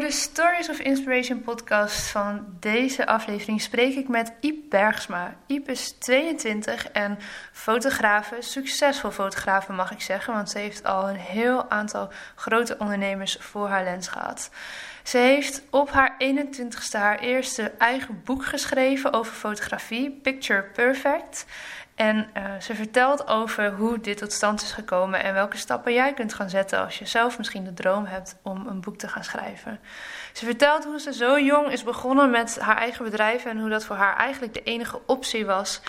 Voor de Stories of Inspiration podcast van deze aflevering spreek ik met Iep Bergsma. Iep is 22 en fotografe, succesvol fotografe mag ik zeggen, want ze heeft al een heel aantal grote ondernemers voor haar lens gehad. Ze heeft op haar 21ste haar eerste eigen boek geschreven over fotografie, Picture Perfect. En uh, ze vertelt over hoe dit tot stand is gekomen en welke stappen jij kunt gaan zetten als je zelf misschien de droom hebt om een boek te gaan schrijven. Ze vertelt hoe ze zo jong is begonnen met haar eigen bedrijf en hoe dat voor haar eigenlijk de enige optie was.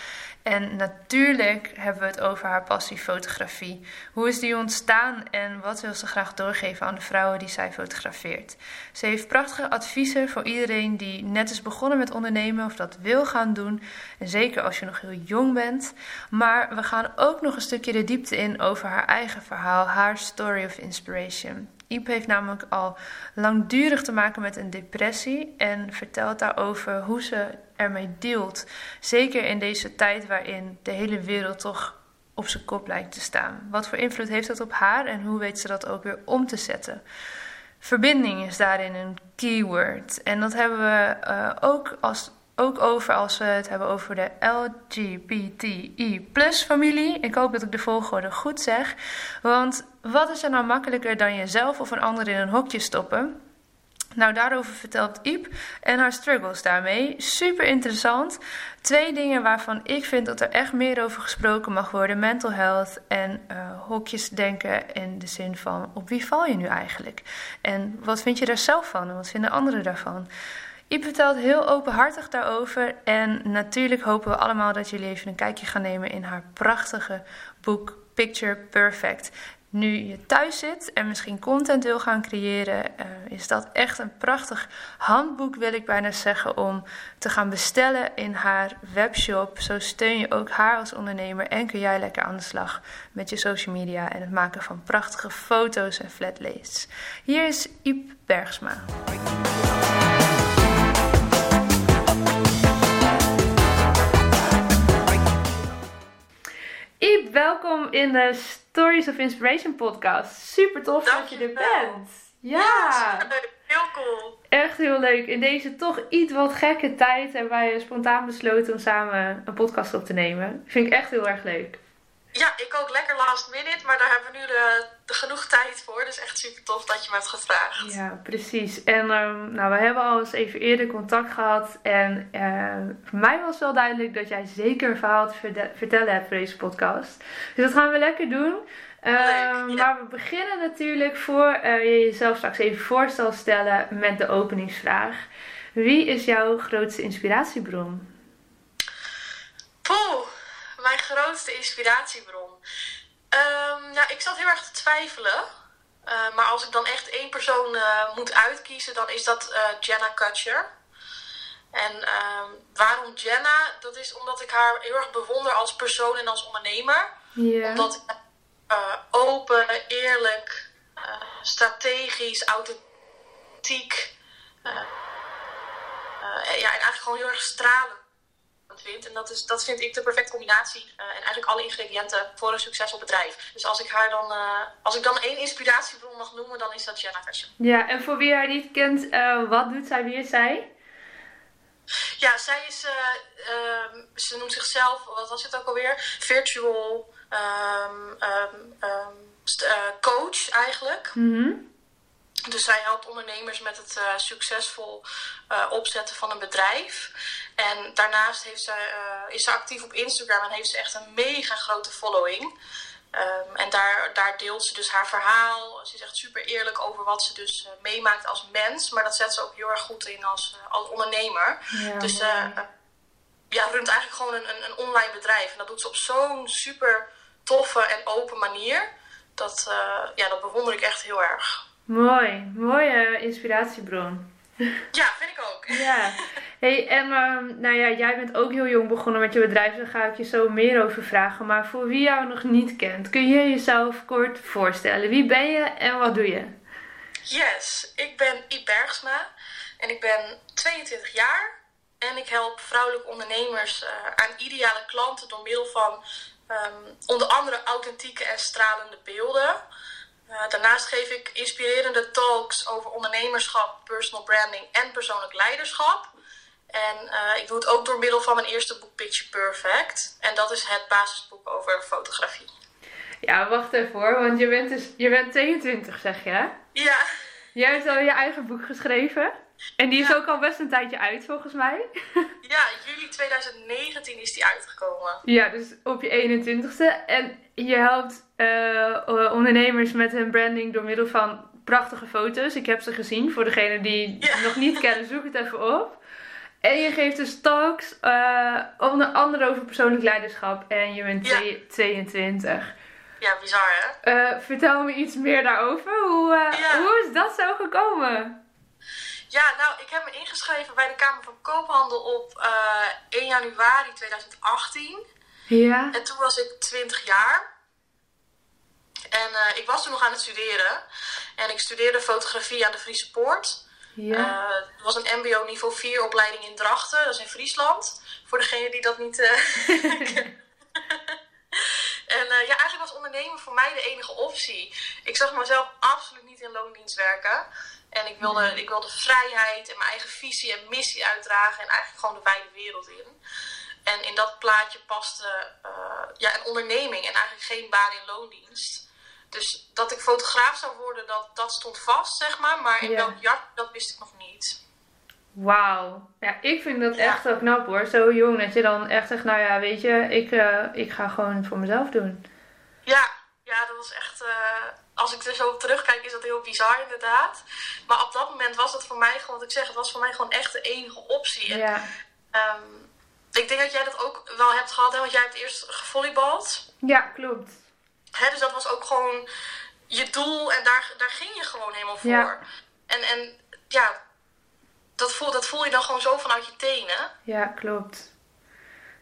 En natuurlijk hebben we het over haar passie fotografie. Hoe is die ontstaan en wat wil ze graag doorgeven aan de vrouwen die zij fotografeert? Ze heeft prachtige adviezen voor iedereen die net is begonnen met ondernemen of dat wil gaan doen. En zeker als je nog heel jong bent. Maar we gaan ook nog een stukje de diepte in over haar eigen verhaal, haar story of inspiration. Iep heeft namelijk al langdurig te maken met een depressie en vertelt daarover hoe ze ermee deelt. Zeker in deze tijd waarin de hele wereld toch op zijn kop lijkt te staan. Wat voor invloed heeft dat op haar en hoe weet ze dat ook weer om te zetten? Verbinding is daarin een keyword. En dat hebben we uh, ook als ook over als we het hebben over de LGBTI familie. Ik hoop dat ik de volgorde goed zeg. Want wat is er nou makkelijker dan jezelf of een ander in een hokje stoppen? Nou, daarover vertelt Iep en haar struggles daarmee. Super interessant. Twee dingen waarvan ik vind dat er echt meer over gesproken mag worden: mental health en uh, hokjes denken. In de zin van: op wie val je nu eigenlijk? En wat vind je daar zelf van en wat vinden anderen daarvan? Iep vertelt heel openhartig daarover. En natuurlijk hopen we allemaal dat jullie even een kijkje gaan nemen in haar prachtige boek Picture Perfect. Nu je thuis zit en misschien content wil gaan creëren, uh, is dat echt een prachtig handboek, wil ik bijna zeggen, om te gaan bestellen in haar webshop. Zo steun je ook haar als ondernemer en kun jij lekker aan de slag met je social media en het maken van prachtige foto's en flatlays. Hier is Iep Bergsma. Welkom in de Stories of Inspiration podcast. Super tof dat je er bent. Ja, ja heel cool. Echt heel leuk. In deze toch iets wat gekke tijd hebben wij spontaan besloten om samen een podcast op te nemen. Vind ik echt heel erg leuk. Ja, ik ook lekker last minute, maar daar hebben we nu de, de genoeg tijd voor. Dus echt super tof dat je me hebt gevraagd. Ja, precies. En um, nou, we hebben al eens even eerder contact gehad. En uh, voor mij was wel duidelijk dat jij zeker een verhaal te vertellen hebt voor deze podcast. Dus dat gaan we lekker doen. Leuk, Maar we beginnen natuurlijk voor uh, je jezelf straks even voorstel stellen met de openingsvraag. Wie is jouw grootste inspiratiebron? Poeh mijn grootste inspiratiebron? Um, nou, ik zat heel erg te twijfelen. Uh, maar als ik dan echt één persoon uh, moet uitkiezen, dan is dat uh, Jenna Kutcher. En um, waarom Jenna? Dat is omdat ik haar heel erg bewonder als persoon en als ondernemer. Yeah. Omdat ik open, eerlijk, strategisch, authentiek. ja, en eigenlijk gewoon heel erg stralend En dat, is, dat vind ik de perfecte combinatie. Uh, en eigenlijk alle ingrediënten voor een succesvol bedrijf. Dus als ik haar dan, uh, als ik dan één inspiratiebron mag noemen, dan is dat Jenna Fashion. Ja, en voor wie haar niet kent, uh, wat doet zij? Wie is zij? Ja, zij is, ehm, ze noemt zichzelf, wat was het ook alweer? Virtual um, um, coach eigenlijk. Mm dus zij helpt ondernemers met het uh, succesvol uh, opzetten van een bedrijf. En daarnaast heeft ze, eh, is ze actief op Instagram en heeft ze echt een mega grote following. Ehm, en daar, daar deelt ze dus haar verhaal. Ze is echt super eerlijk over wat ze dus uh, meemaakt als mens. Maar dat zet ze ook heel erg goed in als, uh, als ondernemer. Ja, dus mooi. ja, runt eigenlijk gewoon een, een, een online bedrijf. En dat doet ze op zo'n super toffe en open manier. Dat, ja, dat bewonder ik echt heel erg. Mooi, mooie inspiratiebron. Ja, vind ik ook. Ja. Hey, en ehm, nou ja, jij bent ook heel jong begonnen met je bedrijf, daar ga ik je zo meer over vragen. Maar voor wie jou nog niet kent, kun je jezelf kort voorstellen? Wie ben je en wat doe je? Yes, ik ben Iep Bergsma en ik ben 22 jaar. En ik help vrouwelijke ondernemers uh, aan ideale klanten door middel van um, onder andere authentieke en stralende beelden. Uh, daarnaast geef ik inspirerende talks over ondernemerschap, personal branding en persoonlijk leiderschap. En uh, ik doe het ook door middel van mijn eerste boek Picture Perfect. En dat is het basisboek over fotografie. Ja, wacht even hoor, want je bent, dus, je bent 22 zeg je hè? Ja. Jij hebt al je eigen boek geschreven. En die is Ja. ook al best een tijdje uit volgens mij. Ja, juli 2019 is die uitgekomen. Ja, dus op je 21ste. En je helpt eh, ondernemers met hun branding door middel van prachtige foto's. Ik heb ze gezien. Voor degenen die Ja. nog niet kennen, zoek het even op. En je geeft dus talks, eh, onder andere over persoonlijk leiderschap. En je bent Ja. twee- 22. Ja, bizar hè? Eh, vertel me iets meer daarover. Hoe, eh, Ja. hoe is dat zo gekomen? Ja, nou, ik heb me ingeschreven bij de Kamer van Koophandel op eh 1 januari 2018. Ja. En toen was ik 20 jaar. En eh, ik was toen nog aan het studeren. En ik studeerde fotografie aan de Friese Poort. Ja. Eh, het was een MBO niveau 4 opleiding in Drachten, dat is in Friesland. Voor degene die dat niet. eh, en eh, ja, eigenlijk was ondernemen voor mij de enige optie. Ik zag mezelf absoluut niet in loondienst werken. En ik wilde, ik wilde vrijheid en mijn eigen visie en missie uitdragen. En eigenlijk gewoon de wijde wereld in. En in dat plaatje paste eh, ja, een onderneming en eigenlijk geen baan in loondienst. Dus dat ik fotograaf zou worden, dat, dat stond vast, zeg maar. Maar in Ja. welk jaar, dat wist ik nog niet. Wauw. Ja, ik vind dat Ja. echt wel knap hoor. Zo jong dat je dan echt zegt, nou ja, weet je, ik, eh, ik ga gewoon voor mezelf doen. Ja, ja dat was echt... eh, als ik er zo op terugkijk, is dat heel bizar inderdaad. Maar op dat moment was het voor mij gewoon, wat ik zeg, het was voor mij gewoon echt de enige optie. En, Ja, ehm, ik denk dat jij dat ook wel hebt gehad, hè? want jij hebt eerst gevolleybald. ja klopt. Hè, dus dat was ook gewoon je doel en daar, daar ging je gewoon helemaal voor. Ja. En, en ja, dat voel, dat voel je dan gewoon zo vanuit je tenen. Ja, klopt.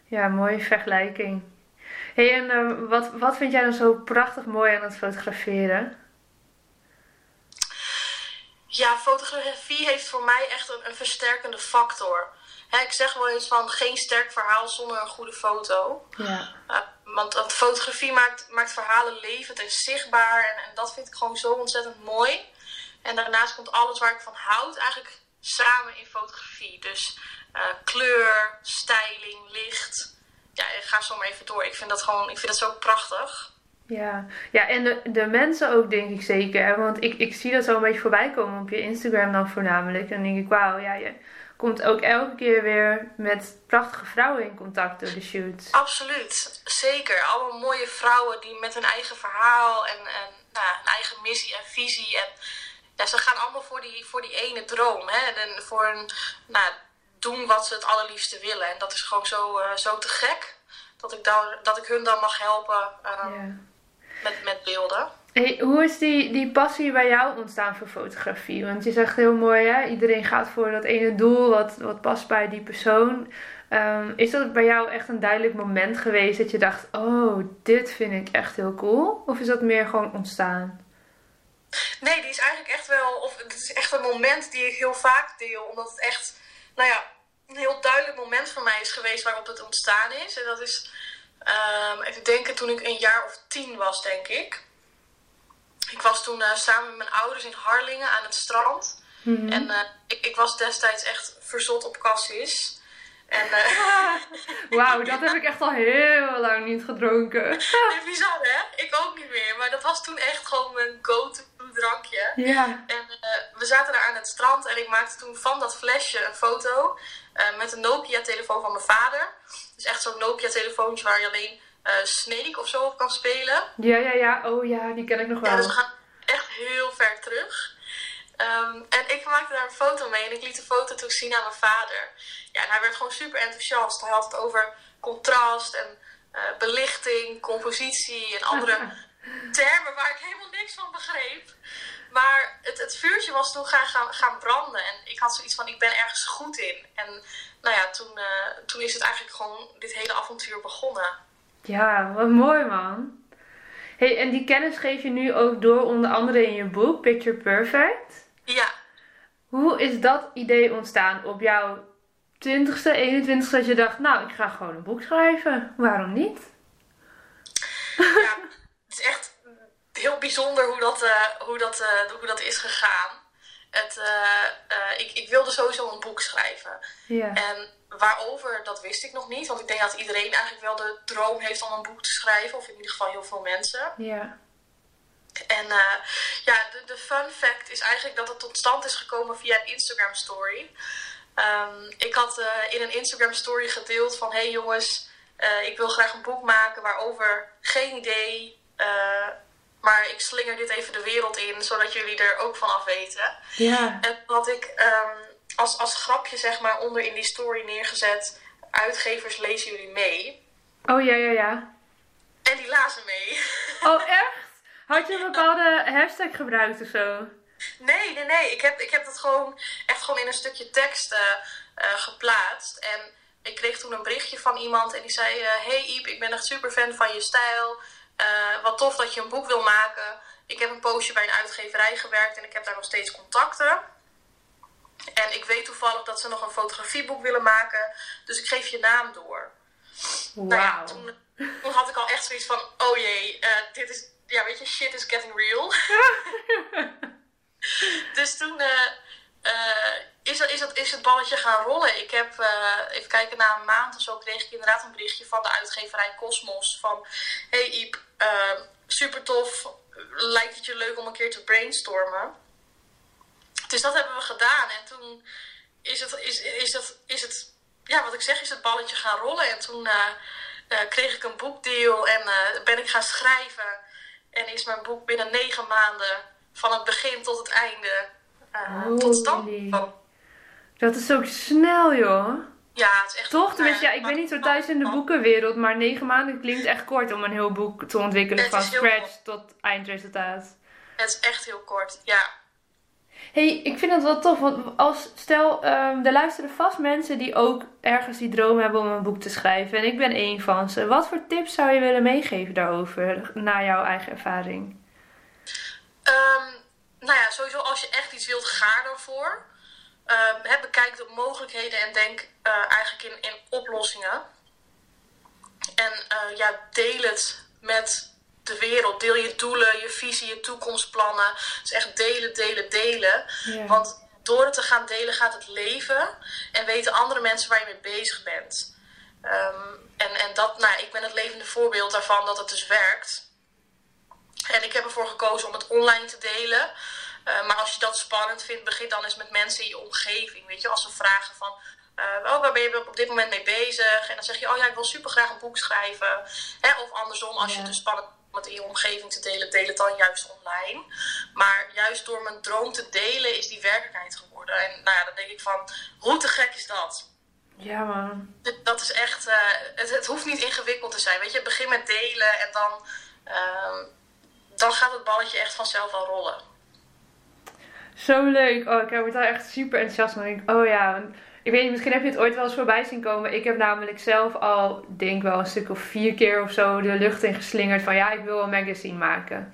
Ja, mooie vergelijking. Hey, en eh, wat, wat vind jij dan zo prachtig mooi aan het fotograferen? Ja, fotografie heeft voor mij echt een, een versterkende factor. Ik zeg wel eens van geen sterk verhaal zonder een goede foto. Ja, Uh, want, want fotografie maakt, maakt verhalen levend en zichtbaar. En, en dat vind ik gewoon zo ontzettend mooi. En daarnaast komt alles waar ik van houd eigenlijk samen in fotografie. Dus eh, kleur, styling, licht. Ja, ga zo maar even door. Ik vind dat gewoon, ik vind dat zo prachtig. ja. ja en de, de mensen ook denk ik zeker. Want ik, ik zie dat zo een beetje voorbij komen op je Instagram dan voornamelijk. En dan denk ik, wauw, ja, je komt ook elke keer weer met prachtige vrouwen in contact door de shoots. Absoluut, zeker. Allemaal mooie vrouwen die met hun eigen verhaal en, en nou, hun eigen missie en visie. En ja, ze gaan allemaal voor die, voor die ene droom. Hè? En voor een, nou, doen wat ze het allerliefste willen. En dat is gewoon zo, eh, zo te gek. Dat ik, dan, dat ik hun dan mag helpen ehm, met, met beelden. Hey, hoe is die, die passie bij jou ontstaan voor fotografie? Want je zegt heel mooi, hè? iedereen gaat voor dat ene doel wat, wat past bij die persoon. Ehm, is dat bij jou echt een duidelijk moment geweest dat je dacht, oh, dit vind ik echt heel cool? Of is dat meer gewoon ontstaan? Nee, die is eigenlijk echt wel. Of het is echt een moment die ik heel vaak deel. Omdat het echt, nou ja, een heel duidelijk moment voor mij is geweest waarop het ontstaan is. En dat is, ehm, even denken, toen ik een jaar of tien was, denk ik. Ik was toen eh, samen met mijn ouders in Harlingen aan het strand. Mhm. En eh, ik, ik was destijds echt verzot op cassis. En eh, Wauw, dat heb ik echt al heel lang niet gedronken. bizar hè? Ik ook niet meer. Maar dat was toen echt gewoon mijn go-to drankje. Ja, En eh, we zaten daar aan het strand en ik maakte toen van dat flesje een foto uh, met een Nokia-telefoon van mijn vader. Dus echt zo'n Nokia-telefoontje waar je alleen uh, Snake of zo op kan spelen. Ja, ja, ja. Oh ja, die ken ik nog wel. Ja, dus we gaan echt heel ver terug. Um, en ik maakte daar een foto mee en ik liet de foto toen zien aan mijn vader. Ja, en hij werd gewoon super enthousiast. Hij had het over contrast en uh, belichting, compositie en andere termen waar ik helemaal niks van begreep. Maar het, het vuurtje was toen gaan, gaan, gaan branden. En ik had zoiets van, ik ben ergens goed in. En nou ja, toen, uh, toen is het eigenlijk gewoon dit hele avontuur begonnen. Ja, wat mooi man. Hey, en die kennis geef je nu ook door onder andere in je boek Picture Perfect. Ja. Hoe is dat idee ontstaan op jouw 20ste, 21ste dat je dacht, nou, ik ga gewoon een boek schrijven. Waarom niet? Ja, is echt heel bijzonder hoe dat, uh, hoe dat, uh, hoe dat is gegaan. Het, uh, ik, ik wilde sowieso een boek schrijven. Ja. En waarover, dat wist ik nog niet. Want ik denk dat iedereen eigenlijk wel de droom heeft om een boek te schrijven. Of in ieder geval heel veel mensen. Ja. En ja, de, de fun fact is eigenlijk dat het tot stand is gekomen via een Instagram story. Um, ik had in een Instagram story gedeeld van... Hey jongens, ik wil graag een boek maken waarover geen idee... Maar ik slinger dit even de wereld in, zodat jullie er ook van af weten. Ja. En wat ik um, als, als grapje zeg maar onder in die story neergezet. Uitgevers lezen jullie mee. Oh ja, ja, ja. En die lazen mee. Oh echt? Had je een bepaalde hashtag gebruikt of zo? Nee, nee, nee. Ik heb, ik heb dat gewoon echt gewoon in een stukje tekst uh, uh, geplaatst. En ik kreeg toen een berichtje van iemand en die zei... Uh, hey Iep, ik ben echt super fan van je stijl. Uh, wat tof dat je een boek wil maken. Ik heb een poosje bij een uitgeverij gewerkt en ik heb daar nog steeds contacten. En ik weet toevallig dat ze nog een fotografieboek willen maken. Dus ik geef je naam door. Wow. Nou ja, toen, toen, had ik al echt zoiets van: oh jee, uh, dit is, ja, weet je, shit is getting real. dus toen uh, is, is, het, is het balletje gaan rollen. Ik heb, even kijken, na een maand of zo kreeg ik inderdaad een berichtje van de uitgeverij Cosmos. Van, hey Iep, uh, super tof. Lijkt het je leuk om een keer te brainstormen? Dus dat hebben we gedaan. En toen is het, is, is het, is het ja, wat ik zeg, is het balletje gaan rollen. En toen uh, uh, kreeg ik een boekdeal en ben ik gaan schrijven. En is mijn boek binnen negen maanden, van het begin tot het einde, tot stand gekomen. Dat is ook snel, joh. Ja, het is echt... Toch? Tenminste, ja, ik ben niet zo thuis in de boekenwereld, maar negen maanden klinkt echt kort om een heel boek te ontwikkelen van scratch tot eindresultaat. Het is echt heel kort, ja. hey, ik vind het wel tof, want als, stel, um, er luisteren vast mensen die ook ergens die droom hebben om een boek te schrijven. En ik ben één van ze. Wat voor tips zou je willen meegeven daarover, naar jouw eigen ervaring? Um, nou ja, sowieso als je echt iets wilt, ga ervoor. Uh, bekijk de mogelijkheden en denk uh, eigenlijk in, in oplossingen. En uh, ja, deel het met de wereld. Deel je doelen, je visie, je toekomstplannen. Dus echt delen, delen, delen. Want door het te gaan delen gaat het leven. En weten andere mensen waar je mee bezig bent. Um, en, en dat, nou, ik ben het levende voorbeeld daarvan dat het dus werkt. En ik heb ervoor gekozen om het online te delen. Uh, maar als je dat spannend vindt, begin dan eens met mensen in je omgeving. Weet je, als ze vragen van, uh, oh, waar ben je op dit moment mee bezig? En dan zeg je, oh ja, ik wil super graag een boek schrijven. Hè? Of andersom, als ja. je het dus spannend om het in je omgeving te delen, deel het dan juist online. Maar juist door mijn droom te delen, is die werkelijkheid geworden. En nou ja, dan denk ik van, hoe te gek is dat? Ja, man. Dat is echt, uh, het, het, hoeft niet ingewikkeld te zijn. Weet je, begin met delen en dan, uh, dan gaat het balletje echt vanzelf wel rollen. Zo leuk. Oh, ik word daar echt super enthousiast van. Ik, oh ja, ik weet niet, misschien heb je het ooit wel eens voorbij zien komen. Ik heb namelijk zelf al, denk wel een stuk of vier keer of zo de lucht in geslingerd van ja, ik wil een magazine maken.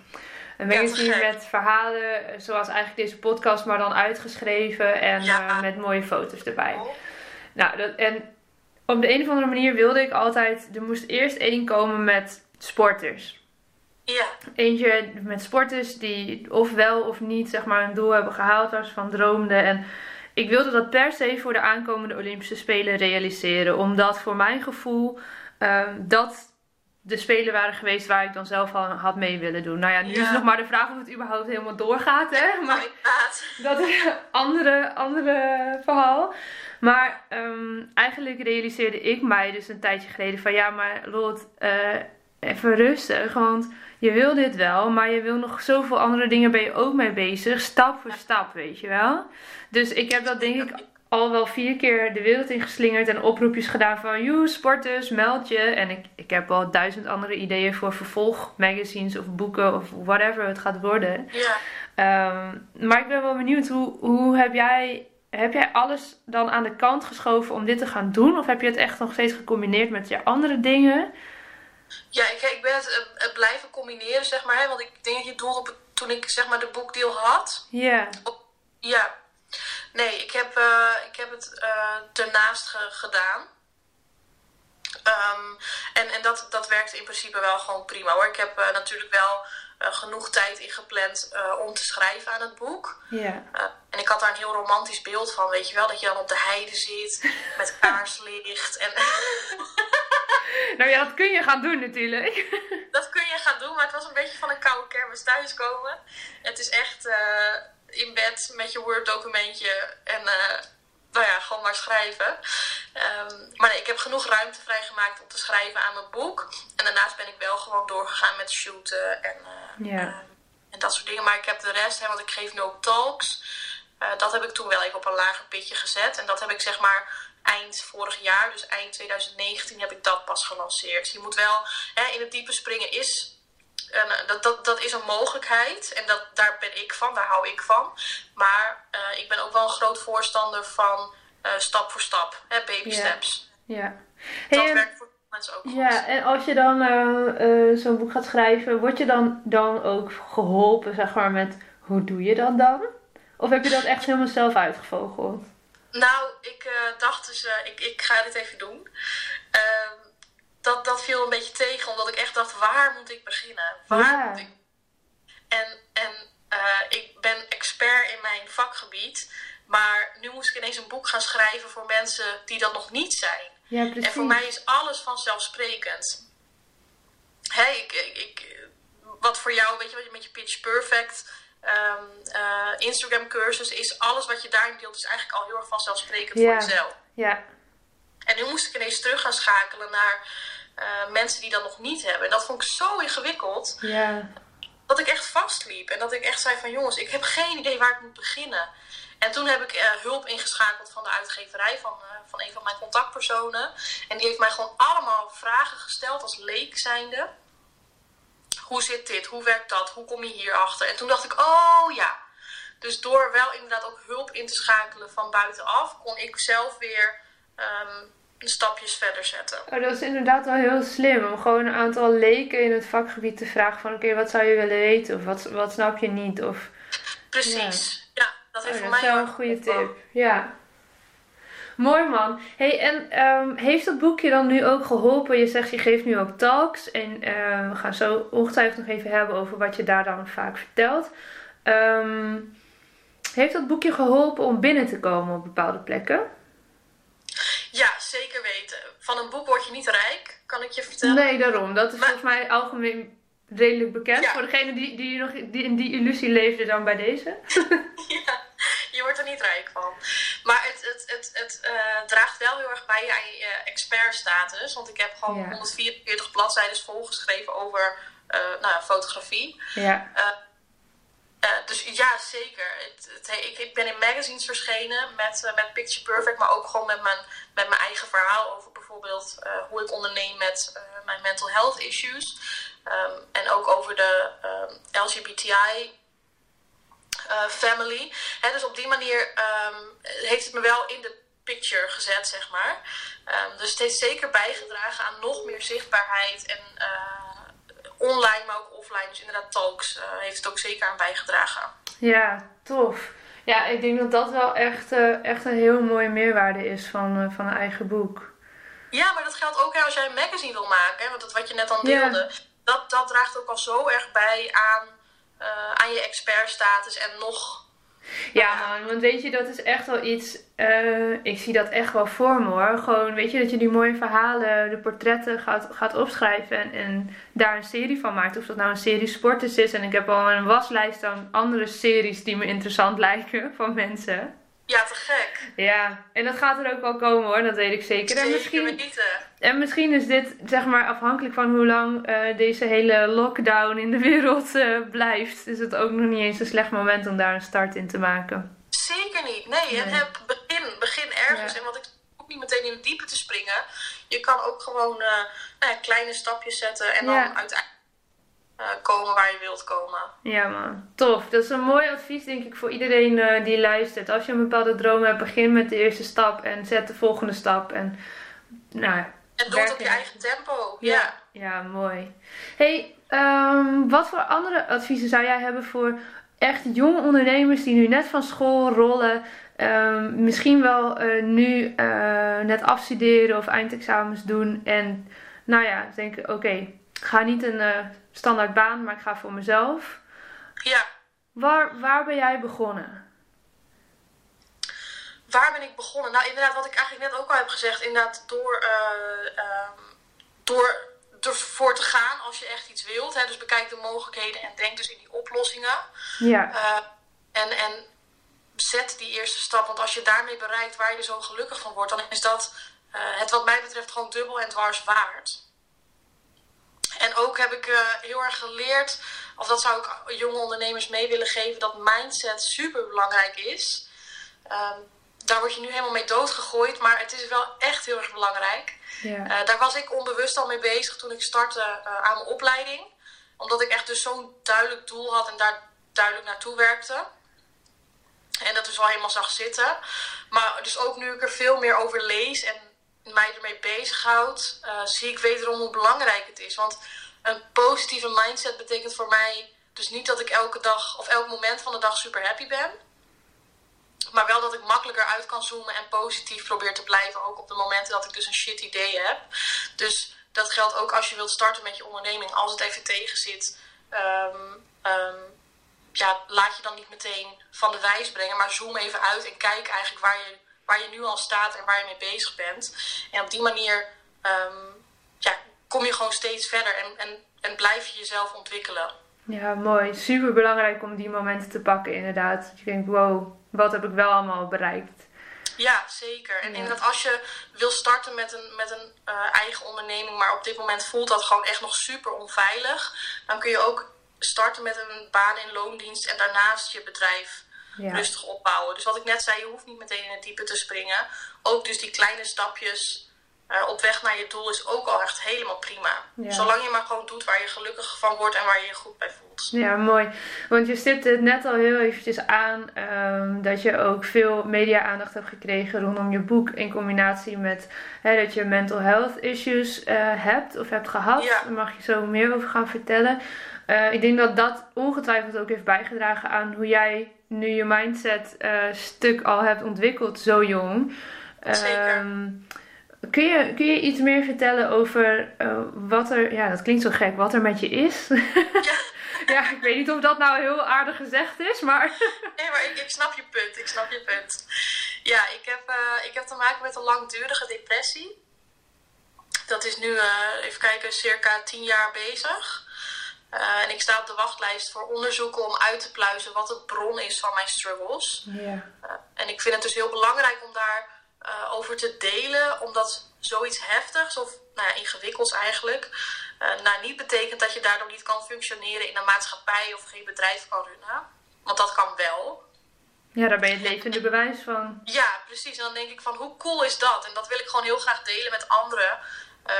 Een magazine ja, met verhalen, zoals eigenlijk deze podcast, maar dan uitgeschreven en ja. uh, met mooie foto's erbij. Nou, dat, en op de een of andere manier wilde ik altijd, er moest eerst één komen met sporters. Ja. Eentje met sporters die of wel of niet zeg maar een doel hebben gehaald waar ze van droomden. En ik wilde dat per se voor de aankomende Olympische Spelen realiseren. Omdat voor mijn gevoel uh, dat de spelen waren geweest waar ik dan zelf al had mee willen doen. Nou ja, nu is nog maar de vraag of het überhaupt helemaal doorgaat, hè? Maar dat is een andere, andere verhaal. Maar um, eigenlijk realiseerde ik mij dus een tijdje geleden van ja, maar Lot, uh, even rustig. Want je wil dit wel, maar je wil nog zoveel andere dingen ben je ook mee bezig. Stap voor stap, weet je wel. Dus ik heb dat denk ik al wel vier keer de wereld ingeslingerd en oproepjes gedaan van you sporters, meld je. En ik, ik heb al duizend andere ideeën voor vervolgmagazines of boeken of whatever het gaat worden. Ja. Um, maar ik ben wel benieuwd, hoe, hoe heb jij heb jij alles dan aan de kant geschoven om dit te gaan doen? Of heb je het echt nog steeds gecombineerd met je andere dingen? Ja, ik, ik ben het, het, blijven combineren, zeg maar. Hè, want ik denk dat je doelde op het, toen ik zeg maar de boekdeal had. Ja. Ja. Nee, ik heb, uh, ik heb het uh, ernaast ge gedaan. Um, en en dat, dat werkt in principe wel gewoon prima hoor. Ik heb uh, natuurlijk wel genoeg tijd in gepland uh, om te schrijven aan het boek. Yeah. en ik had daar een heel romantisch beeld van, weet je wel, dat je dan op de heide zit met kaarslicht. En nou ja, dat kun je gaan doen natuurlijk. dat kun je gaan doen, maar het was een beetje van een koude kermis thuiskomen. Het is echt in bed met je Word documentje en nou ja, gewoon maar schrijven. Um, maar nee, ik heb genoeg ruimte vrijgemaakt om te schrijven aan mijn boek. En daarnaast ben ik wel gewoon doorgegaan met shooten en, uh, en dat soort dingen. Maar ik heb de rest, hè, want ik geef nu ook talks. Uh, dat heb ik toen wel even op een lager pitje gezet. En dat heb ik zeg maar eind vorig jaar, dus eind 2019, heb ik dat pas gelanceerd. Je moet wel, hè, in het diepe springen is en, dat, dat, dat is een mogelijkheid en dat, daar ben ik van, daar hou ik van. Maar ik ben ook wel een groot voorstander van uh, stap voor stap, hè, baby steps. Ja. Dat hey, werkt voor mensen ook goed. Ja, en als je dan uh, zo'n boek gaat schrijven, word je dan, dan ook geholpen, zeg maar, met hoe doe je dat dan? Of heb je dat echt helemaal zelf uitgevogeld? Nou, ik dacht dus, ik, ik ga dit even doen. Ehm, dat, dat viel een beetje tegen, omdat ik echt dacht, waar moet ik beginnen? Waar ja. moet ik? En, en ik ben expert in mijn vakgebied, maar nu moest ik ineens een boek gaan schrijven voor mensen die dat nog niet zijn. Ja, precies. En voor mij is alles vanzelfsprekend. Hé, ik, ik, ik, wat voor jou, weet je, wat je met je Pitch Perfect um, uh, Instagram cursus is, alles wat je daarin deelt, is eigenlijk al heel erg vanzelfsprekend ja. voor jezelf. Ja. En nu moest ik ineens terug gaan schakelen naar uh, mensen die dat nog niet hebben. En dat vond ik zo ingewikkeld. Ja. Dat ik echt vastliep. En dat ik echt zei van jongens, ik heb geen idee waar ik moet beginnen. En toen heb ik uh, hulp ingeschakeld van de uitgeverij, van, uh, van een van mijn contactpersonen. En die heeft mij gewoon allemaal vragen gesteld als leek zijnde. Hoe zit dit? Hoe werkt dat? Hoe kom je hierachter? En toen dacht ik, oh ja. Dus door wel inderdaad ook hulp in te schakelen van buitenaf, kon ik zelf weer um, stapjes verder zetten. Oh, dat is inderdaad wel heel slim om gewoon een aantal leken in het vakgebied te vragen van oké, okay, wat zou je willen weten of wat, wat snap je niet? Of, Precies, ja, dat heeft oh, voor dat mij is wel een goede tip. Ja. Mooi man. Hey, en um, heeft dat boekje dan nu ook geholpen? Je zegt je geeft nu ook talks en uh, we gaan zo ongetwijfeld nog even hebben over wat je daar dan vaak vertelt. Um, heeft dat boekje geholpen om binnen te komen op bepaalde plekken? Ja, zeker weten. Van een boek word je niet rijk, kan ik je vertellen. Nee, daarom. Dat is maar, volgens mij algemeen redelijk bekend. Ja. Voor degene die, die, nog die in die illusie leefde dan bij deze. ja, je wordt er niet rijk van. Maar het, het, het, het uh, draagt wel heel erg bij aan je expertstatus. Want ik heb gewoon ja. 144 bladzijden volgeschreven over uh, nou, fotografie. Ja. Uh, dus ja, zeker. Het, het, ik, ik, ben in magazines verschenen met, met Picture Perfect, maar ook gewoon met mijn, met mijn eigen verhaal over bijvoorbeeld hoe ik onderneem met mijn mental health issues. Um, en ook over de um, LGBTI family. He, dus op die manier um, heeft het me wel in de picture gezet, zeg maar. dus het heeft zeker bijgedragen aan nog meer zichtbaarheid en online, maar ook offline. Dus inderdaad, talks uh, heeft het ook zeker aan bijgedragen. Ja, tof. Ja, ik denk dat dat wel echt, uh, echt een heel mooie meerwaarde is van, uh, van een eigen boek. Ja, maar dat geldt ook als jij een magazine wil maken. Hè, want dat wat je net al deelde. Dat, dat draagt ook al zo erg bij aan, aan je expertstatus. En nog Ja, man, want weet je, dat is echt wel iets. eh, ik zie dat echt wel voor me hoor. Gewoon, weet je, dat je die mooie verhalen, de portretten gaat, gaat opschrijven en, en daar een serie van maakt. Of dat nou een serie sporters is. En ik heb al een waslijst aan andere series die me interessant lijken van mensen. Ja, te gek. Ja, en dat gaat er ook wel komen hoor, dat weet ik zeker. En misschien, en misschien is dit, zeg maar, afhankelijk van hoe lang eh, deze hele lockdown in de wereld eh, blijft, is het ook nog niet eens een slecht moment om daar een start in te maken. Zeker niet. Nee, heb begin, begin ergens. Ja. En wat ik ook niet meteen in het diepe te springen. Je kan ook gewoon eh, nou ja, kleine stapjes zetten en dan Ja. uiteindelijk eh, komen waar je wilt komen. Ja man, tof. Dat is een mooi advies denk ik voor iedereen eh, die luistert. Als je een bepaalde droom hebt, begin met de eerste stap en zet de volgende stap. En nou, En doe het op je eigen tempo. Ja, Ja. ja mooi. Hey, ehm, wat voor andere adviezen zou jij hebben voor echt jonge ondernemers die nu net van school rollen? ehm, misschien wel eh, nu net afstuderen of eindexamens doen. En nou ja, denken, oké, ik ga niet een eh, standaard baan, maar ik ga voor mezelf. ja. Waar, waar ben jij begonnen? Waar ben ik begonnen? Nou, inderdaad, wat ik eigenlijk net ook al heb gezegd. Inderdaad, door, eh, ehm, door ervoor te gaan als je echt iets wilt. Hè, dus bekijk de mogelijkheden en denk dus in die oplossingen. Ja, Eh, en, en zet die eerste stap. Want als je daarmee bereikt waar je zo gelukkig van wordt, dan is dat het wat mij betreft gewoon dubbel en dwars waard. En ook heb ik eh, heel erg geleerd, of dat zou ik jonge ondernemers mee willen geven, dat mindset super belangrijk is. Ehm, daar word je nu helemaal mee doodgegooid, maar het is wel echt heel erg belangrijk. ja, Eh, daar was ik onbewust al mee bezig toen ik startte eh, aan mijn opleiding. Omdat ik echt dus zo'n duidelijk doel had en daar duidelijk naartoe werkte. En dat dus al helemaal zag zitten. Maar dus ook nu ik er veel meer over lees en mij ermee bezighoud, eh zie ik wederom hoe belangrijk het is. Want een positieve mindset betekent voor mij dus niet dat ik elke dag of elk moment van de dag super happy ben. Maar wel dat ik makkelijker uit kan zoomen en positief probeer te blijven. Ook op de momenten dat ik dus een shit idee heb. Dus dat geldt ook als je wilt starten met je onderneming. Als het even tegen zit. ehm, ehm, ja, laat je dan niet meteen van de wijs brengen. Maar zoom even uit en kijk eigenlijk waar je, waar je nu al staat en waar je mee bezig bent. En op die manier ehm, ja, kom je gewoon steeds verder. En, en, en blijf je jezelf ontwikkelen. ja, mooi. Super belangrijk om die momenten te pakken, inderdaad. Dat je denkt, wow, wat heb ik wel allemaal bereikt? Ja, zeker. En Ja. als je wil starten met een, met een eh, eigen onderneming, maar op dit moment voelt dat gewoon echt nog super onveilig, dan kun je ook starten met een baan in loondienst en daarnaast je bedrijf Ja. rustig opbouwen. Dus wat ik net zei, je hoeft niet meteen in het diepe te springen. Ook dus die kleine stapjes eh, op weg naar je doel is ook al echt helemaal prima. Ja. Zolang je maar gewoon doet waar je gelukkig van wordt en waar je je goed bij voelt. Ja, mooi. Want je stipte het net al heel eventjes aan ehm, dat je ook veel media-aandacht hebt gekregen rondom je boek in combinatie met hè, dat je mental health issues eh, hebt of hebt gehad. Ja. Daar mag je zo meer over gaan vertellen. Eh, ik denk dat dat ongetwijfeld ook heeft bijgedragen aan hoe jij nu je mindset eh, stuk al hebt ontwikkeld zo jong. Zeker. Ehm, kun, je, kun je iets meer vertellen over eh, wat er, ja dat klinkt zo gek, wat er met je is? Ja. Ja, ik weet niet of dat nou heel aardig gezegd is, maar. Nee, maar ik, ik snap je punt. Ik snap je punt. Ja, ik heb, eh, ik heb te maken met een langdurige depressie. Dat is nu, even kijken, circa tien jaar bezig. Eh, en ik sta op de wachtlijst voor onderzoeken om uit te pluizen wat de bron is van mijn struggles. Uh, en ik vind het dus heel belangrijk om daar uh, over te delen, omdat zoiets heftigs of nou ja, ingewikkelds eigenlijk, nou niet betekent dat je daardoor niet kan functioneren in een maatschappij of geen bedrijf kan runnen. Want dat kan wel. Ja, daar ben je het levende bewijs van. Ja, precies. En dan denk ik van hoe cool is dat? En dat wil ik gewoon heel graag delen met anderen.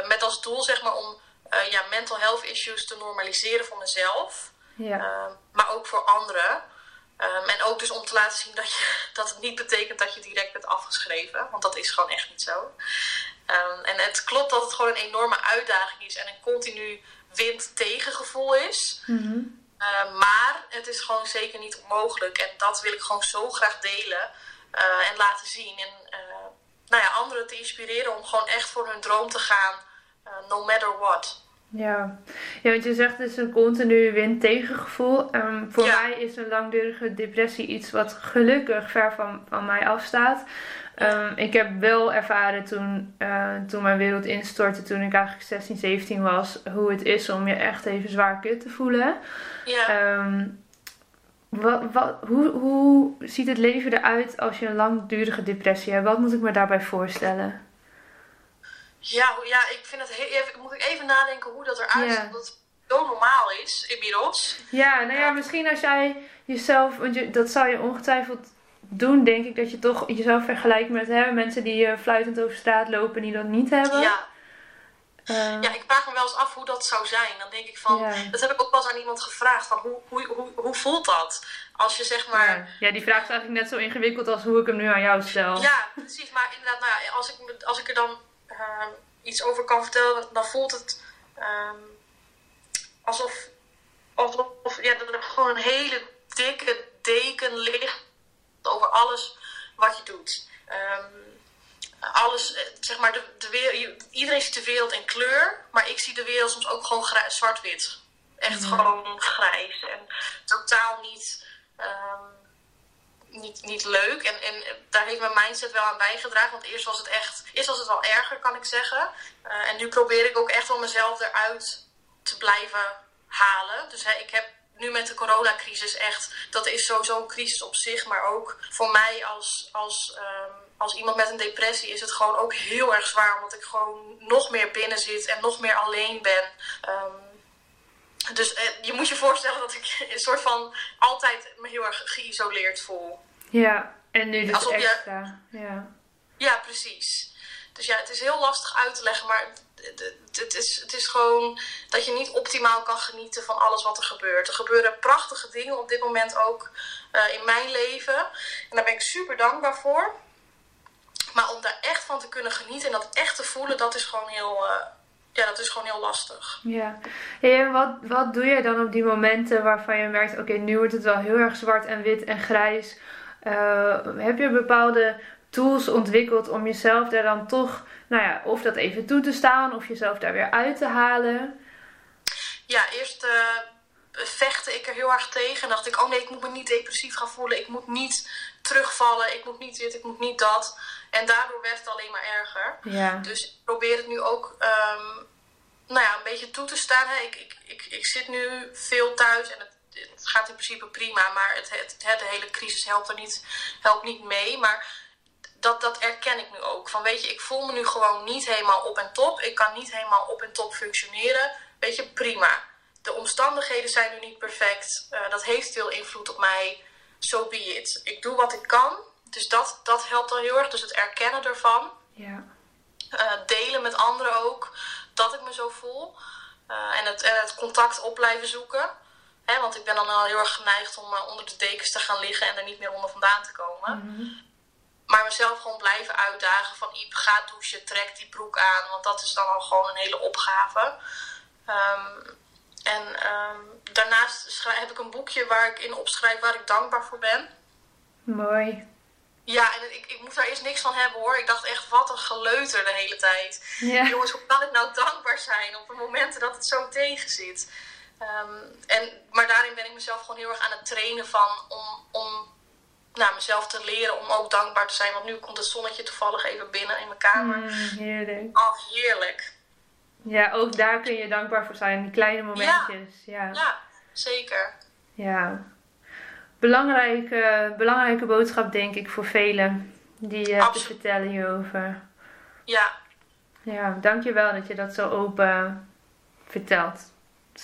Met als doel zeg maar om uh, ja, mental health issues te normaliseren voor mezelf. Ja. Uh, maar ook voor anderen. Um, en ook dus om te laten zien dat, je, dat het niet betekent dat je direct bent afgeschreven. Want dat is gewoon echt niet zo. Um, en het klopt dat het gewoon een enorme uitdaging is. En een continu wind-tegengevoel is. Mm -hmm. uh, maar het is gewoon zeker niet onmogelijk. En dat wil ik gewoon zo graag delen. Uh, en laten zien. En nou ja, anderen te inspireren om gewoon echt voor hun droom te gaan. Uh, no matter what. Ja. ja, want je zegt het is een continu win-tegengevoel. Um, voor mij is een langdurige depressie iets wat gelukkig ver van, van mij afstaat. Um, ik heb wel ervaren toen, uh, toen mijn wereld instortte, toen ik eigenlijk 16, 17 was, hoe het is om je echt even zwaar kut te voelen. Ja. Um, wat, wat, hoe, hoe ziet het leven eruit als je een langdurige depressie hebt? Wat moet ik me daarbij voorstellen? Ja, ja ik vind het heel, even, moet ik even nadenken hoe dat eruit ziet. Dat het zo normaal is inmiddels. Ja, nou ja, misschien als jij jezelf, want je, dat zou je ongetwijfeld doen, denk ik, dat je toch jezelf vergelijkt met hè, mensen die uh, fluitend over straat lopen die dat niet hebben. Ja. Uh, ja, ik vraag me wel eens af hoe dat zou zijn. Dan denk ik van, dat heb ik ook wel eens aan iemand gevraagd, van hoe, hoe, hoe, hoe voelt dat? Als je zeg maar... Ja. ja. die vraag is eigenlijk net zo ingewikkeld als hoe ik hem nu aan jou stel. Ja, precies. Maar inderdaad, nou ja, als, ik, als ik er dan uh, iets over kan vertellen, dan voelt het um, alsof, alsof ja, dat er gewoon een hele dikke deken ligt over alles wat je doet. Um, alles, eh, zeg maar, de, de wereld, iedereen ziet de wereld in kleur, maar ik zie de wereld soms ook gewoon zwart-wit. Echt gewoon grijs en totaal niet, um, niet, niet leuk. En, en daar heeft mijn mindset wel aan bijgedragen, want eerst was het echt, eerst was het wel erger, kan ik zeggen. Uh, en nu probeer ik ook echt om mezelf eruit te blijven halen. Dus hè, ik heb nu met de coronacrisis echt, dat is sowieso een crisis op zich, maar ook voor mij als, als, um, als iemand met een depressie is het gewoon ook heel erg zwaar, omdat ik gewoon nog meer binnen zit en nog meer alleen ben. Um, dus eh, je moet je voorstellen dat ik een soort van altijd me heel erg geïsoleerd voel. Ja, en nu dus Alsof extra. Je... Ja. ja, precies. Dus ja, het is heel lastig uit te leggen, maar het, is, het is gewoon dat je niet optimaal kan genieten van alles wat er gebeurt. Er gebeuren prachtige dingen op dit moment ook uh, in mijn leven. En daar ben ik super dankbaar voor. Maar om daar echt van te kunnen genieten en dat echt te voelen, dat is gewoon heel, uh, ja, dat is gewoon heel lastig. Ja. en wat, wat doe je dan op die momenten waarvan je merkt, oké, nu wordt het wel heel erg zwart en wit en grijs. Uh, heb je bepaalde tools ontwikkeld om jezelf daar dan toch, nou ja, of dat even toe te staan of jezelf daar weer uit te halen? Ja, eerst uh, vechtte ik er heel erg tegen. En dacht ik, oh nee, ik moet me niet depressief gaan voelen. Ik moet niet terugvallen. Ik moet niet dit, ik moet niet dat. En daardoor werd het alleen maar erger. Ja. Dus ik probeer het nu ook um, nou ja, een beetje toe te staan. Hè. Ik, ik, ik, ik zit nu veel thuis en het, het gaat in principe prima. Maar het, het, het, de hele crisis helpt er niet, helpt niet mee. Maar dat, dat erken ik nu ook. Van weet je, ik voel me nu gewoon niet helemaal op en top. Ik kan niet helemaal op en top functioneren. Weet je, prima. De omstandigheden zijn nu niet perfect. Uh, dat heeft veel invloed op mij. So be it. Ik doe wat ik kan. Dus dat, dat helpt al heel erg. Dus het erkennen ervan. Ja. Uh, delen met anderen ook. Dat ik me zo voel. Uh, en, het, en het contact op blijven zoeken. Hè, want ik ben dan al heel erg geneigd om onder de dekens te gaan liggen en er niet meer onder vandaan te komen. Mm -hmm. Maar mezelf gewoon blijven uitdagen van Iep, ga douchen, trek die broek aan. Want dat is dan al gewoon een hele opgave. Um, en um, daarnaast heb ik een boekje waar ik in opschrijf waar ik dankbaar voor ben. Mooi. Ja, en ik, ik moet daar eerst niks van hebben hoor. Ik dacht echt, wat een geleuter de hele tijd. Ja. Jongens, hoe kan ik nou dankbaar zijn op de momenten dat het zo tegen zit? Um, en, maar daarin ben ik mezelf gewoon heel erg aan het trainen van om, om nou, mezelf te leren om ook dankbaar te zijn. Want nu komt het zonnetje toevallig even binnen in mijn kamer. Mm, heerlijk. Oh, heerlijk. Ja, ook daar kun je dankbaar voor zijn. Die kleine momentjes. Ja, ja. zeker. Ja. Belangrijke, belangrijke boodschap denk ik voor velen. Die je te vertellen hierover. Ja. Ja, dankjewel dat je dat zo open vertelt.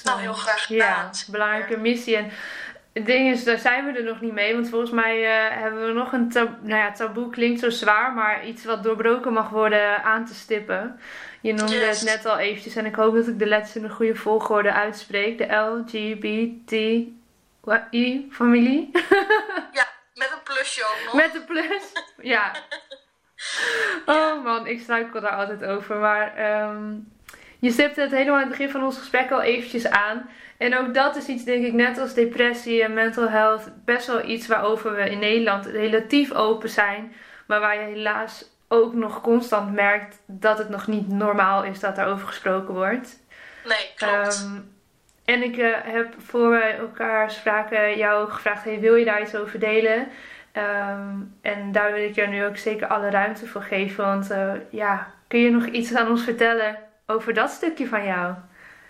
nou, heel graag gedaan. Ja, belangrijke missie. En het ding is, daar zijn we er nog niet mee. Want volgens mij uh, hebben we nog een taboe. Nou ja, taboe klinkt zo zwaar, maar iets wat doorbroken mag worden aan te stippen. Je noemde het net al eventjes en ik hoop dat ik de letters in de goede volgorde uitspreek. De LGBTI-familie. ja, met een plusje ook nog. Met een plus, ja. Oh man, ik struikel daar altijd over. Maar um, je stipte het helemaal aan het begin van ons gesprek al eventjes aan. En ook dat is iets, denk ik, net als depressie en mental health, best wel iets waarover we in Nederland relatief open zijn. Maar waar je helaas ook nog constant merkt dat het nog niet normaal is dat daarover gesproken wordt. Nee, klopt. Ehm, en ik eh, heb voor wij elkaar spraken jou ook gevraagd: hey, wil je daar iets over delen? Ehm, en daar wil ik jou nu ook zeker alle ruimte voor geven. Want eh, ja, kun je nog iets aan ons vertellen over dat stukje van jou?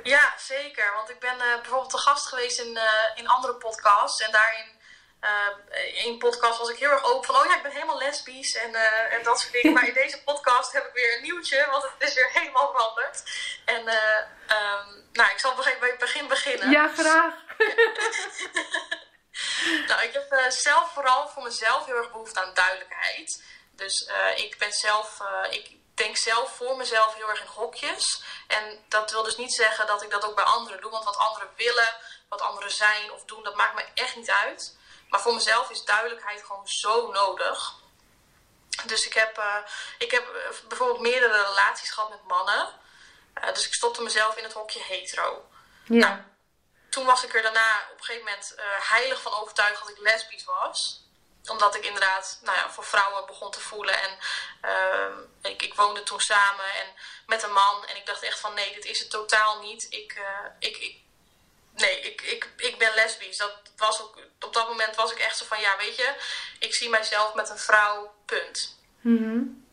Ja, zeker. Want ik ben uh, bijvoorbeeld te gast geweest in, in andere podcasts. En daarin uh, in podcast was ik heel erg open van, oh ja, ik ben helemaal lesbisch en, uh, en dat soort dingen. Maar in deze podcast heb ik weer een nieuwtje, want het is weer helemaal veranderd. En uh, um, nou, ik zal bij het begin beginnen. Ja, graag. nou, ik heb zelf vooral voor mezelf heel erg behoefte aan duidelijkheid. Dus ik ben zelf, ik denk zelf voor mezelf heel erg in hokjes. En dat wil dus niet zeggen dat ik dat ook bij anderen doe, want wat anderen willen, wat anderen zijn of doen, dat maakt me echt niet uit. Maar voor mezelf is duidelijkheid gewoon zo nodig. Dus ik heb, uh, ik heb eh, bijvoorbeeld meerdere relaties gehad met mannen. Uh, dus ik stopte mezelf in het hokje hetero. Ja. Nou, toen was ik er daarna op een gegeven moment uh, heilig van overtuigd dat ik lesbisch was. Omdat ik inderdaad nou ja, voor vrouwen begon te voelen. En ik, ik, woonde toen samen en met een man. En ik dacht echt van nee, dit is het totaal niet. Ik, ik, ik, nee, ik, ik, ik ben lesbisch. Dat was ook, op dat moment was ik echt zo van, ja, weet je, ik zie mijzelf met een vrouw, punt. Mm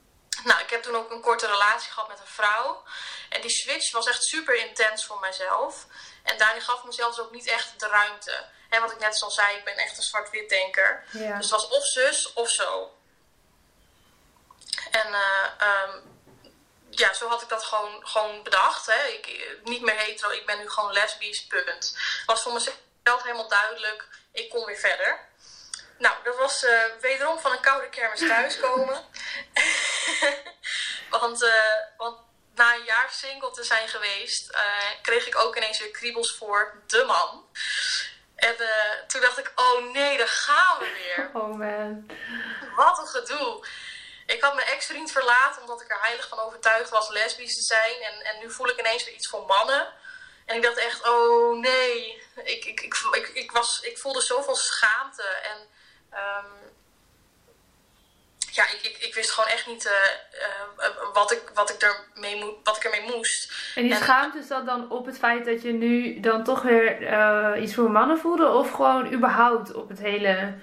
Nou, ik heb toen ook een korte relatie gehad met een vrouw. En die switch was echt super intens voor mijzelf. En daarin gaf ik mezelf dus ook niet echt de ruimte. En wat ik net al zei, ik ben echt een zwart-wit denker. Ja. Dus het was of zus of zo. En uh, um, ja, zo had ik dat gewoon, gewoon bedacht. Hè. Ik, niet meer hetero, ik ben nu gewoon lesbisch, punt. Was voor mezelf helemaal duidelijk, ik kon weer verder. Nou, dat was uh, wederom van een koude kermis thuiskomen. want, uh, want na een jaar single te zijn geweest, uh, kreeg ik ook ineens weer kriebels voor de man. En toen dacht ik, oh nee, daar gaan we weer. Oh man. Wat een gedoe. Ik had mijn ex-vriend verlaten omdat ik er heilig van overtuigd was lesbisch te zijn. En, en nu voel ik ineens weer iets voor mannen. En ik dacht echt, oh nee. Ik, ik, ik, ik, ik, was, ik voelde zoveel schaamte. En um, ja, ik, ik, ik wist gewoon echt niet uh, uh, wat, ik, wat, ik ermee wat ik ermee moest. En die en, schaamte zat dan op het feit dat je nu dan toch weer uh, iets voor mannen voelde? Of gewoon überhaupt op het hele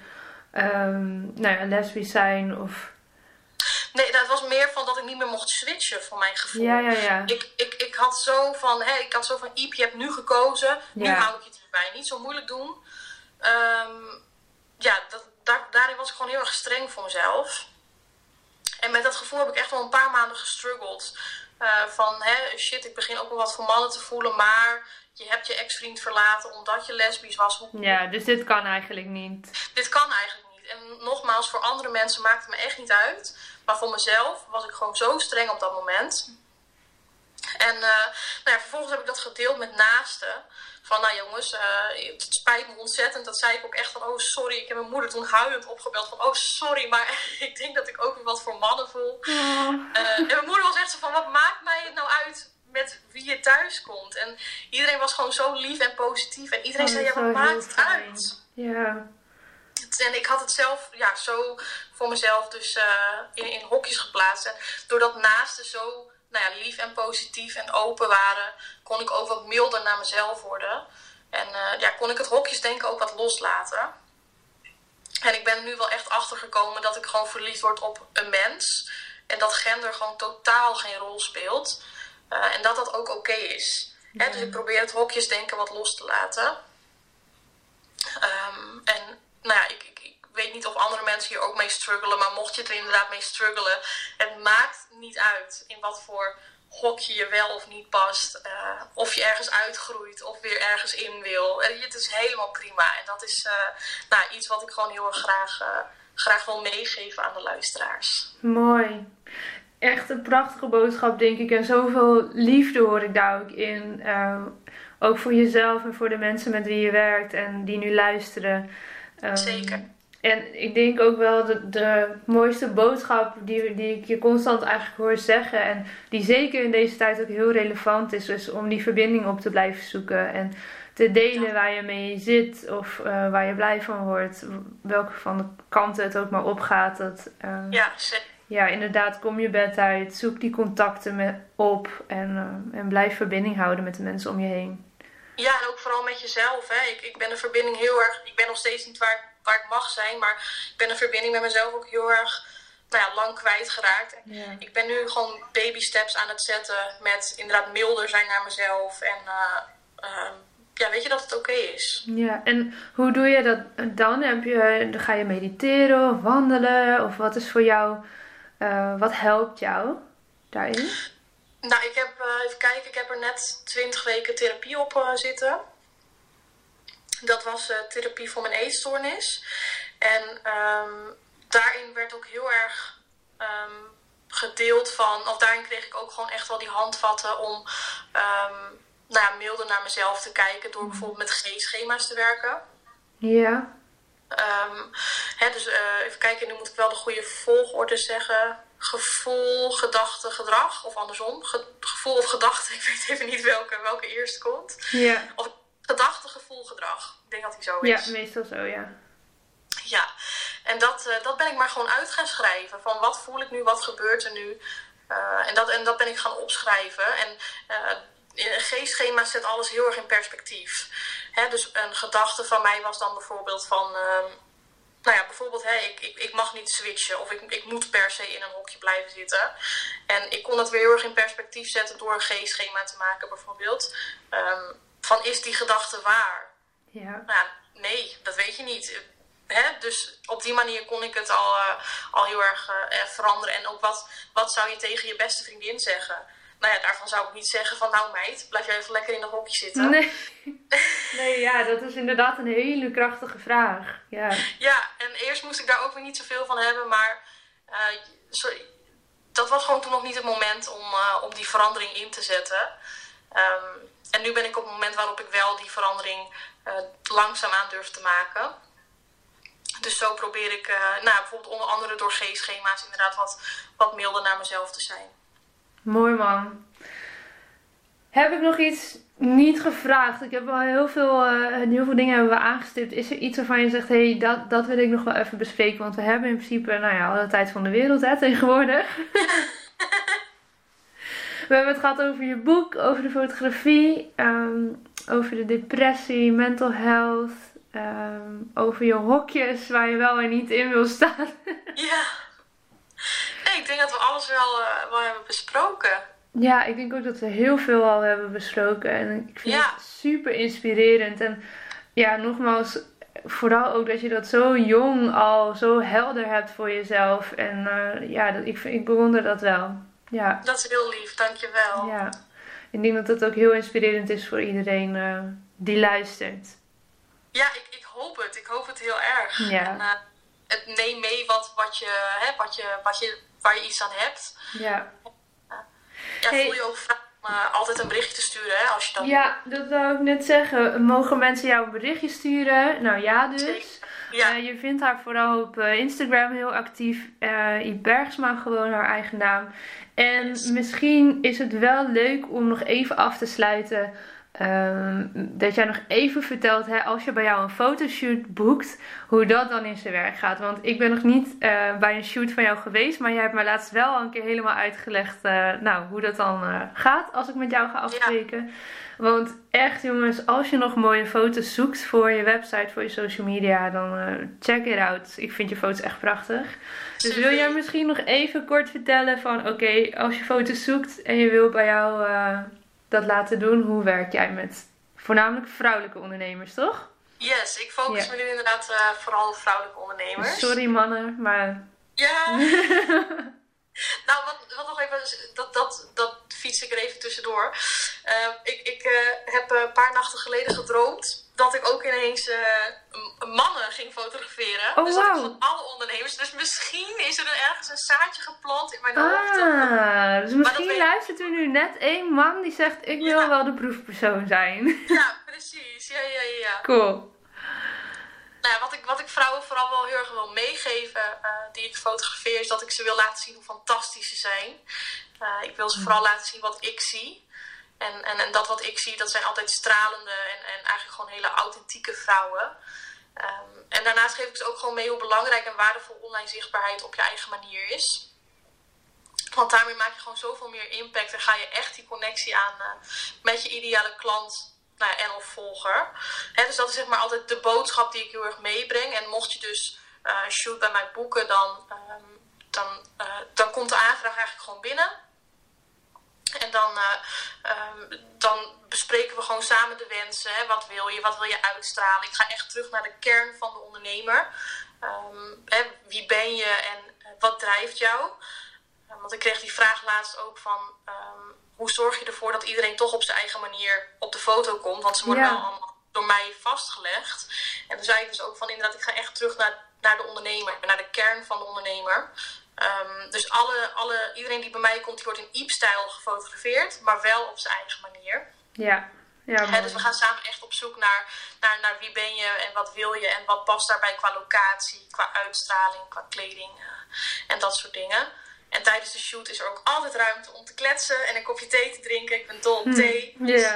um, nou ja, lesbisch zijn? Of... Nee, dat was meer van dat ik niet meer mocht switchen voor mijn gevoel. Ja, ja, ja. Ik, ik, ik had zo van, hé, ik had zo van, Iep, je hebt nu gekozen, nu hou ik je erbij. Niet zo moeilijk doen. Um, ja, dat, daar, daarin was ik gewoon heel erg streng voor mezelf. En met dat gevoel heb ik echt wel een paar maanden gestruggeld. Uh, van, hè, shit, ik begin ook wel wat voor mannen te voelen, maar je hebt je ex-vriend verlaten omdat je lesbisch was. Hoe... Ja, dus dit kan eigenlijk niet. Dit kan eigenlijk niet. En nogmaals, voor andere mensen maakt het me echt niet uit. Maar voor mezelf was ik gewoon zo streng op dat moment. En uh, nou ja, vervolgens heb ik dat gedeeld met naasten. Van nou jongens, uh, het spijt me ontzettend. Dat zei ik ook echt van oh sorry. Ik heb mijn moeder toen huilend opgebeld van oh sorry. Maar ik denk dat ik ook weer wat voor mannen voel. Ja. Uh, en mijn moeder was echt zo van wat maakt mij het nou uit met wie je thuis komt. En iedereen was gewoon zo lief en positief. En iedereen Oh, zei ja wat maakt het uit. Ja. En ik had het zelf ja, zo voor mezelf dus uh, in, in hokjes geplaatst. En doordat naasten zo nou ja, lief en positief en open waren, kon ik ook wat milder naar mezelf worden. En uh, ja, kon ik het hokjesdenken ook wat loslaten. En ik ben nu wel echt achter gekomen dat ik gewoon verliefd word op een mens. En dat gender gewoon totaal geen rol speelt. Uh, en dat dat ook oké okay is. Ja. Hè, dus ik probeer het hokjesdenken wat los te laten. Um, nou ik, ik, ik, weet niet of andere mensen hier ook mee struggelen, maar mocht je er inderdaad mee struggelen, het maakt niet uit in wat voor hokje je wel of niet past. Uh, of je ergens uitgroeit of weer ergens in wil. En het is helemaal prima. En dat is uh, nou, iets wat ik gewoon heel erg graag, graag wil meegeven aan de luisteraars. Mooi. Echt een prachtige boodschap, denk ik. En zoveel liefde hoor ik daar ook in. ook voor jezelf en voor de mensen met wie je werkt en die nu luisteren. Um, Zeker. En ik denk ook wel de, de mooiste boodschap die, die ik je constant eigenlijk hoor zeggen. En die zeker in deze tijd ook heel relevant is. Is om die verbinding op te blijven zoeken. En te delen Ja. waar je mee zit. Of uh, waar je blij van wordt. Welke van de kanten het ook maar opgaat. Dat, uh, Ja, zeker. ja, inderdaad, kom je bed uit, zoek die contacten met, op en, eh, en blijf verbinding houden met de mensen om je heen. Ja, en ook vooral met jezelf. Hè. Ik, ik ben een verbinding heel erg. Ik ben nog steeds niet waar, waar ik mag zijn, maar ik ben een verbinding met mezelf ook heel erg nou ja, lang kwijtgeraakt. Ja. Ik ben nu gewoon baby steps aan het zetten met inderdaad milder zijn naar mezelf. En eh, ehm, ja, weet je dat het oké is. Ja, en hoe doe je dat dan? Heb je, ga je mediteren of wandelen? Of wat is voor jou, eh, wat helpt jou daarin? Nou, ik heb, eh, even kijken, ik heb er net 20 weken therapie op eh, zitten. Dat was eh, therapie voor mijn eetstoornis. En ehm, daarin werd ook heel erg ehm, gedeeld van, of daarin kreeg ik ook gewoon echt wel die handvatten om ehm, nou ja, milder naar mezelf te kijken door bijvoorbeeld met G-schema's te werken. Ja, hè, dus even kijken, nu moet ik wel de goede volgorde zeggen. Gevoel, gedachte, gedrag. Of andersom. Ge- gevoel of gedachte. Ik weet even niet welke, welke eerst komt. ja. Of gedachte, gevoel, gedrag. Ik denk dat die zo Ja, is. meestal zo, ja. Ja, en dat, eh, dat ben ik maar gewoon uit gaan schrijven. Van wat voel ik nu, wat gebeurt er nu? Eh, en, dat, en dat ben ik gaan opschrijven. En in een G-schema zet alles heel erg in perspectief. Hè, dus een gedachte van mij was dan bijvoorbeeld van... ehm, nou ja, bijvoorbeeld, hè, ik, ik, ik mag niet switchen of ik, ik moet per se in een hokje blijven zitten. En ik kon dat weer heel erg in perspectief zetten door een G-schema te maken, bijvoorbeeld. Ehm, van is die gedachte waar? Ja, Nou nee, dat weet je niet. Dus op die manier kon ik het al, eh, al heel erg eh, eh, veranderen. En ook wat, wat zou je tegen je beste vriendin zeggen? Nou ja, daarvan zou ik niet zeggen van nou meid, blijf jij even lekker in een hokje zitten. nee. nee, ja, dat is inderdaad een hele krachtige vraag. Ja, Ja, en eerst moest ik daar ook weer niet zoveel van hebben, maar eh, sorry, dat was gewoon toen nog niet het moment om, eh, om die verandering in te zetten. Ehm, en nu ben ik op het moment waarop ik wel die verandering eh, langzaamaan durf te maken. Dus zo probeer ik, nou, bijvoorbeeld onder andere door G-schema's inderdaad wat, wat milder naar mezelf te zijn. Mooi man. Heb ik nog iets niet gevraagd? Ik heb al heel veel, eh, heel veel dingen hebben we aangestipt. Is er iets waarvan je zegt, hé, hey, dat, dat wil ik nog wel even bespreken? Want we hebben in principe, nou ja, alle tijd van de wereld hè, tegenwoordig. we hebben het gehad over je boek, over de fotografie, ehm, over de depressie, mental health, ehm, over je hokjes waar je wel en niet in wil staan. Ja. Nee, ik denk dat we alles wel, eh, wel hebben besproken. Ja, ik denk ook dat we heel veel al hebben besproken. En ik vind Ja. het super inspirerend. En ja, nogmaals, vooral ook dat je dat zo jong al zo helder hebt voor jezelf. En eh, ja, dat, ik, ik bewonder dat wel. Ja, Dat is heel lief, dankjewel. ja. Ik denk dat het ook heel inspirerend is voor iedereen eh, die luistert. Ja, ik, ik hoop het. Ik hoop het heel erg. Ja. En, het neem mee wat, wat je, hè, wat je, wat je, waar je iets aan hebt. Ja. Ja, Hey. voel je ook eh, altijd een berichtje te sturen hè, als je dat Ja, dat wou ik net zeggen. Mogen mensen jou een berichtje sturen? Nou ja, dus. Ja, Eh, je vindt haar vooral op eh, Instagram heel actief. eh I Bergsma, gewoon haar eigen naam. En Yes. misschien is het wel leuk om nog even af te sluiten. Ehm, dat jij nog even vertelt, hè, als je bij jou een fotoshoot boekt, hoe dat dan in zijn werk gaat. Want ik ben nog niet eh, bij een shoot van jou geweest, maar jij hebt mij laatst wel een keer helemaal uitgelegd eh, nou, hoe dat dan eh, gaat als ik met jou ga afspreken. Want echt jongens, als je nog mooie foto's zoekt voor je website, voor je social media, dan check it out. Ik vind je foto's echt prachtig. Dus wil jij misschien nog even kort vertellen van oké, als je foto's zoekt en je wil bij jou dat laten doen, hoe werk jij met voornamelijk vrouwelijke ondernemers, toch? yes, ik focus Ja. me nu inderdaad eh, vooral op vrouwelijke ondernemers. Sorry mannen, maar Ja. nou, wat, wat nog even, dat, dat, dat fiets ik er even tussendoor. Eh, ik ik eh, heb een paar nachten geleden gedroomd dat ik ook ineens eh, mannen ging fotograferen. Oh, dus dat ik wauw. van alle ondernemers. Dus misschien is er ergens een zaadje geplant in mijn hoofd. ah, dus misschien luistert er nu net één man die zegt ik wil Ja. wel de proefpersoon zijn. Ja, precies. Ja, ja, ja. ja. cool. Nou ja, wat, ik, wat ik vrouwen vooral wel heel erg wil meegeven, eh, die ik fotografeer, is dat ik ze wil laten zien hoe fantastisch ze zijn. Eh, ik wil ze vooral laten zien wat ik zie. En, en, en dat wat ik zie, dat zijn altijd stralende en, en eigenlijk gewoon hele authentieke vrouwen. Ehm, en daarnaast geef ik ze ook gewoon mee hoe belangrijk en waardevol online zichtbaarheid op je eigen manier is. Want daarmee maak je gewoon zoveel meer impact en ga je echt die connectie aan met je ideale klant nou en of volger. dus dat is zeg maar altijd de boodschap die ik heel erg meebreng. En mocht je dus shoot bij mij boeken, dan, ehm, dan, dan komt de aanvraag eigenlijk gewoon binnen. En dan, uh, um, dan bespreken we gewoon samen de wensen. Hè? Wat wil je? Wat wil je uitstralen? Ik ga echt terug naar de kern van de ondernemer. Um, hè, wie ben je en uh, wat drijft jou? Um, want ik kreeg die vraag laatst ook van... hoe zorg je ervoor dat iedereen toch op zijn eigen manier op de foto komt? Want ze worden ja. wel allemaal door mij vastgelegd. En toen zei ik dus ook van inderdaad, ik ga echt terug naar, naar de ondernemer. Naar de kern van de ondernemer. Um, dus alle, alle, iedereen die bij mij komt, die wordt in Iep-stijl gefotografeerd, maar wel op zijn eigen manier. Ja. Ja, He, dus we gaan samen echt op zoek naar, naar, naar wie ben je en wat wil je en wat past daarbij qua locatie, qua uitstraling, qua kleding uh, en dat soort dingen. En tijdens de shoot is er ook altijd ruimte om te kletsen en een kopje thee te drinken. Ik ben dol op hm, thee. Dus.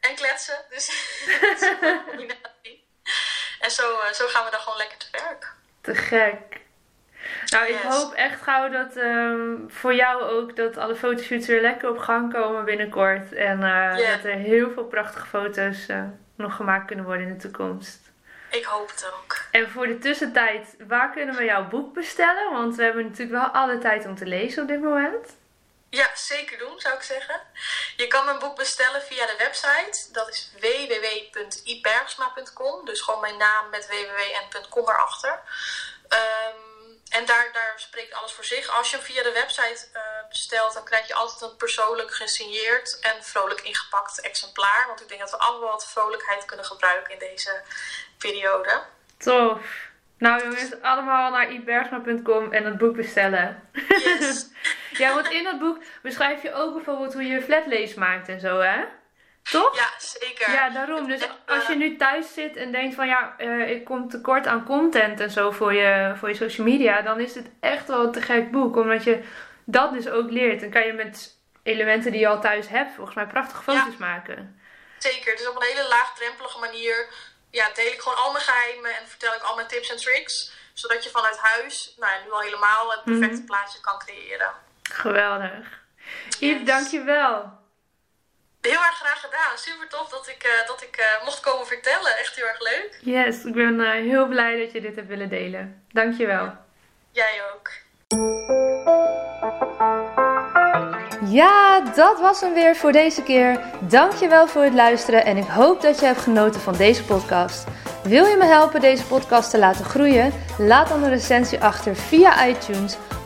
En kletsen. Dus En zo, uh, zo gaan we dan gewoon lekker te werk. Te gek. Nou, ik hoop echt gauw dat um, voor jou ook dat alle fotoshoots weer lekker op gang komen binnenkort. En uh, dat er heel veel prachtige foto's uh, nog gemaakt kunnen worden in de toekomst. Ik hoop het ook. En voor de tussentijd, waar kunnen we jouw boek bestellen? Want we hebben natuurlijk wel alle tijd om te lezen op dit moment. Ja, zeker doen, zou ik zeggen. Je kan mijn boek bestellen via de website. Dat is www.ibergsma.com. Dus gewoon mijn naam met www.com erachter. Um, en daar, daar spreekt alles voor zich. Als je hem via de website uh, bestelt, dan krijg je altijd een persoonlijk gesigneerd en vrolijk ingepakt exemplaar. Want ik denk dat we allemaal wat vrolijkheid kunnen gebruiken in deze periode. Tof. Nou jongens, allemaal naar ibergsma.com en het boek bestellen. Yes. ja, want in dat boek beschrijf je ook bijvoorbeeld hoe je flatlace maakt en zo, hè? Toch? Ja, zeker. Ja, daarom. Dus als je nu thuis zit en denkt van ja, uh, ik kom tekort aan content en zo voor je, voor je social media, dan is het echt wel een te gek boek. Omdat je dat dus ook leert. Dan kan je met elementen die je al thuis hebt, volgens mij prachtige foto's maken. Zeker. Dus op een hele laagdrempelige manier ja, deel ik gewoon al mijn geheimen en vertel ik al mijn tips en tricks. Zodat je vanuit huis, nou ja, nu al helemaal het perfecte mm plaatje kan creëren. Geweldig. Yes. Yves, dankjewel. Heel erg graag gedaan. Super tof dat ik, uh, dat ik uh, mocht komen vertellen. Echt heel erg leuk. Yes, ik ben uh, heel blij dat je dit hebt willen delen. Dankjewel. Jij ook. Ja, dat was hem weer voor deze keer. Dankjewel voor het luisteren en ik hoop dat je hebt genoten van deze podcast. Wil je me helpen deze podcast te laten groeien? Laat dan een recensie achter via iTunes